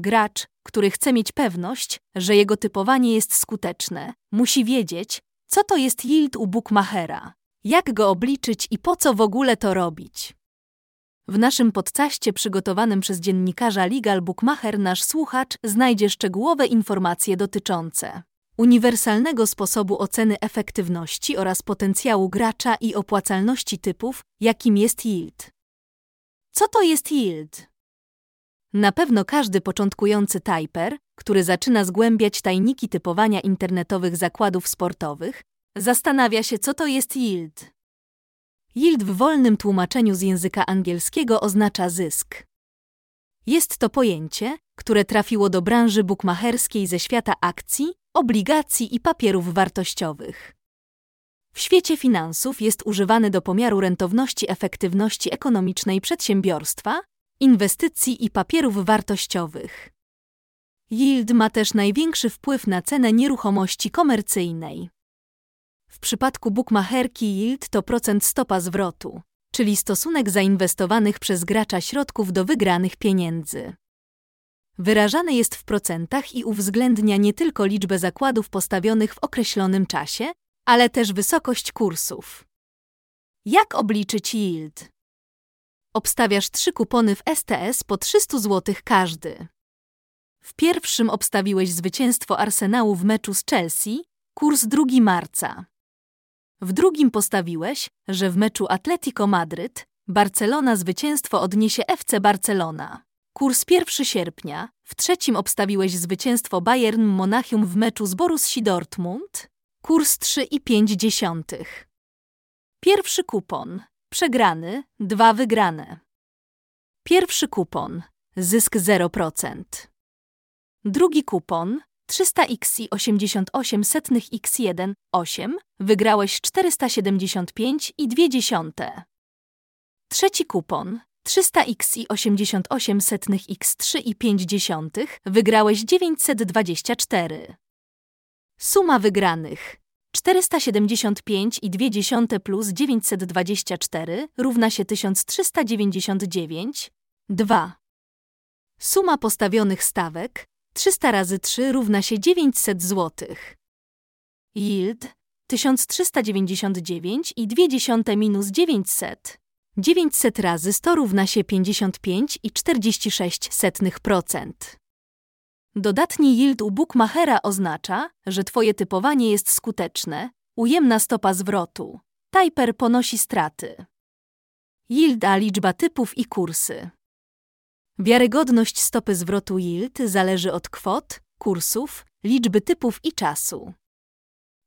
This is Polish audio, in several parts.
Gracz, który chce mieć pewność, że jego typowanie jest skuteczne, musi wiedzieć, co to jest yield u bookmachera, jak go obliczyć i po co w ogóle to robić. W naszym podcaście przygotowanym przez dziennikarza Legal Bookmacher nasz słuchacz znajdzie szczegółowe informacje dotyczące uniwersalnego sposobu oceny efektywności oraz potencjału gracza i opłacalności typów, jakim jest yield. Co to jest yield? Na pewno każdy początkujący typer, który zaczyna zgłębiać tajniki typowania internetowych zakładów sportowych, zastanawia się, co to jest yield. Yield w wolnym tłumaczeniu z języka angielskiego oznacza zysk. Jest to pojęcie, które trafiło do branży bukmacherskiej ze świata akcji, obligacji i papierów wartościowych. W świecie finansów jest używany do pomiaru rentowności efektywności ekonomicznej przedsiębiorstwa, inwestycji i papierów wartościowych. Yield ma też największy wpływ na cenę nieruchomości komercyjnej. W przypadku bukmacherki yield to procent stopa zwrotu, czyli stosunek zainwestowanych przez gracza środków do wygranych pieniędzy. Wyrażany jest w procentach i uwzględnia nie tylko liczbę zakładów postawionych w określonym czasie, ale też wysokość kursów. Jak obliczyć yield? Obstawiasz trzy kupony w STS po 300 zł każdy. W pierwszym obstawiłeś zwycięstwo Arsenału w meczu z Chelsea, kurs 2 marca. W drugim postawiłeś, że w meczu Atletico Madryt Barcelona zwycięstwo odniesie FC Barcelona. Kurs 1 sierpnia. W trzecim obstawiłeś zwycięstwo Bayern Monachium w meczu z Borussia Dortmund. Kurs 3,5. Pierwszy kupon. Przegrany, dwa wygrane. Pierwszy kupon. Zysk 0%. Drugi kupon. 300x i 88 setnych x1, 8, wygrałeś 475 i 2 dziesiąte. Trzeci kupon, 300x i 88 setnych x3 i 5 dziesiątych, wygrałeś 924. Suma wygranych 475 i 2 dziesiąte plus 924 równa się 1399. 2. Suma postawionych stawek 300 razy 3 równa się 900 zł. Yield 1399 i 2 dziesiąte minus 900. 900 razy 100 równa się 55 i 46 setnych procent. Dodatni yield u bookmachera oznacza, że Twoje typowanie jest skuteczne, ujemna stopa zwrotu. Typer ponosi straty. Yielda liczba typów i kursy. Wiarygodność stopy zwrotu yield zależy od kwot, kursów, liczby typów i czasu.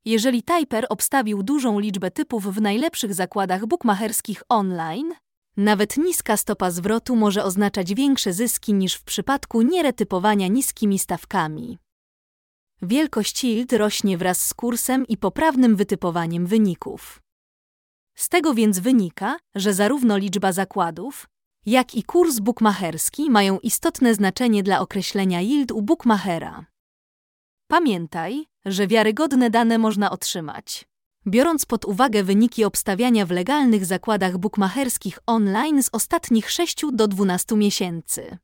Jeżeli Typer obstawił dużą liczbę typów w najlepszych zakładach bukmacherskich online, nawet niska stopa zwrotu może oznaczać większe zyski niż w przypadku nieretypowania niskimi stawkami. Wielkość yield rośnie wraz z kursem i poprawnym wytypowaniem wyników. Z tego więc wynika, że zarówno liczba zakładów, jak i kurs bukmacherski mają istotne znaczenie dla określenia yield u bukmachera. Pamiętaj, że wiarygodne dane można otrzymać. Biorąc pod uwagę wyniki obstawiania w legalnych zakładach bukmacherskich online z ostatnich 6 do 12 miesięcy.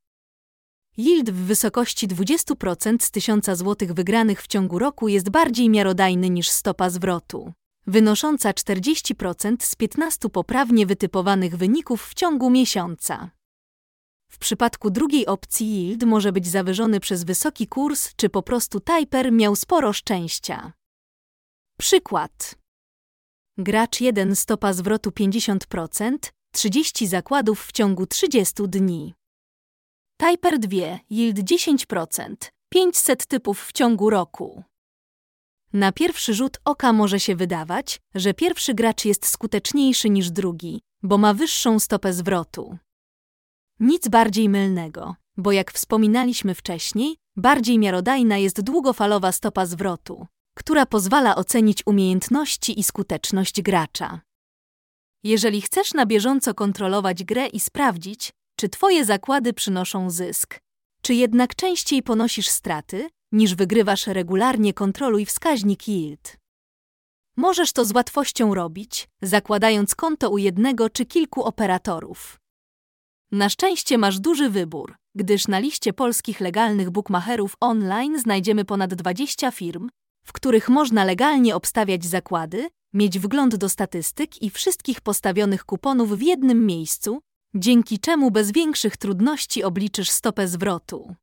Yield w wysokości 20% z 1000 zł wygranych w ciągu roku jest bardziej miarodajny niż stopa zwrotu, wynosząca 40% z 15 poprawnie wytypowanych wyników w ciągu miesiąca. W przypadku drugiej opcji yield może być zawyżony przez wysoki kurs, czy po prostu typer miał sporo szczęścia. Przykład. Gracz 1 stopa zwrotu 50%, 30 zakładów w ciągu 30 dni. Typer 2 yield 10%, 500 typów w ciągu roku. Na pierwszy rzut oka może się wydawać, że pierwszy gracz jest skuteczniejszy niż drugi, bo ma wyższą stopę zwrotu. Nic bardziej mylnego, bo jak wspominaliśmy wcześniej, bardziej miarodajna jest długofalowa stopa zwrotu, która pozwala ocenić umiejętności i skuteczność gracza. Jeżeli chcesz na bieżąco kontrolować grę i sprawdzić, czy Twoje zakłady przynoszą zysk, czy jednak częściej ponosisz straty, niż wygrywasz regularnie, kontroluj wskaźnik yield. Możesz to z łatwością robić, zakładając konto u jednego czy kilku operatorów. Na szczęście masz duży wybór, gdyż na liście polskich legalnych bookmacherów online znajdziemy ponad 20 firm, w których można legalnie obstawiać zakłady, mieć wgląd do statystyk i wszystkich postawionych kuponów w jednym miejscu, dzięki czemu bez większych trudności obliczysz stopę zwrotu.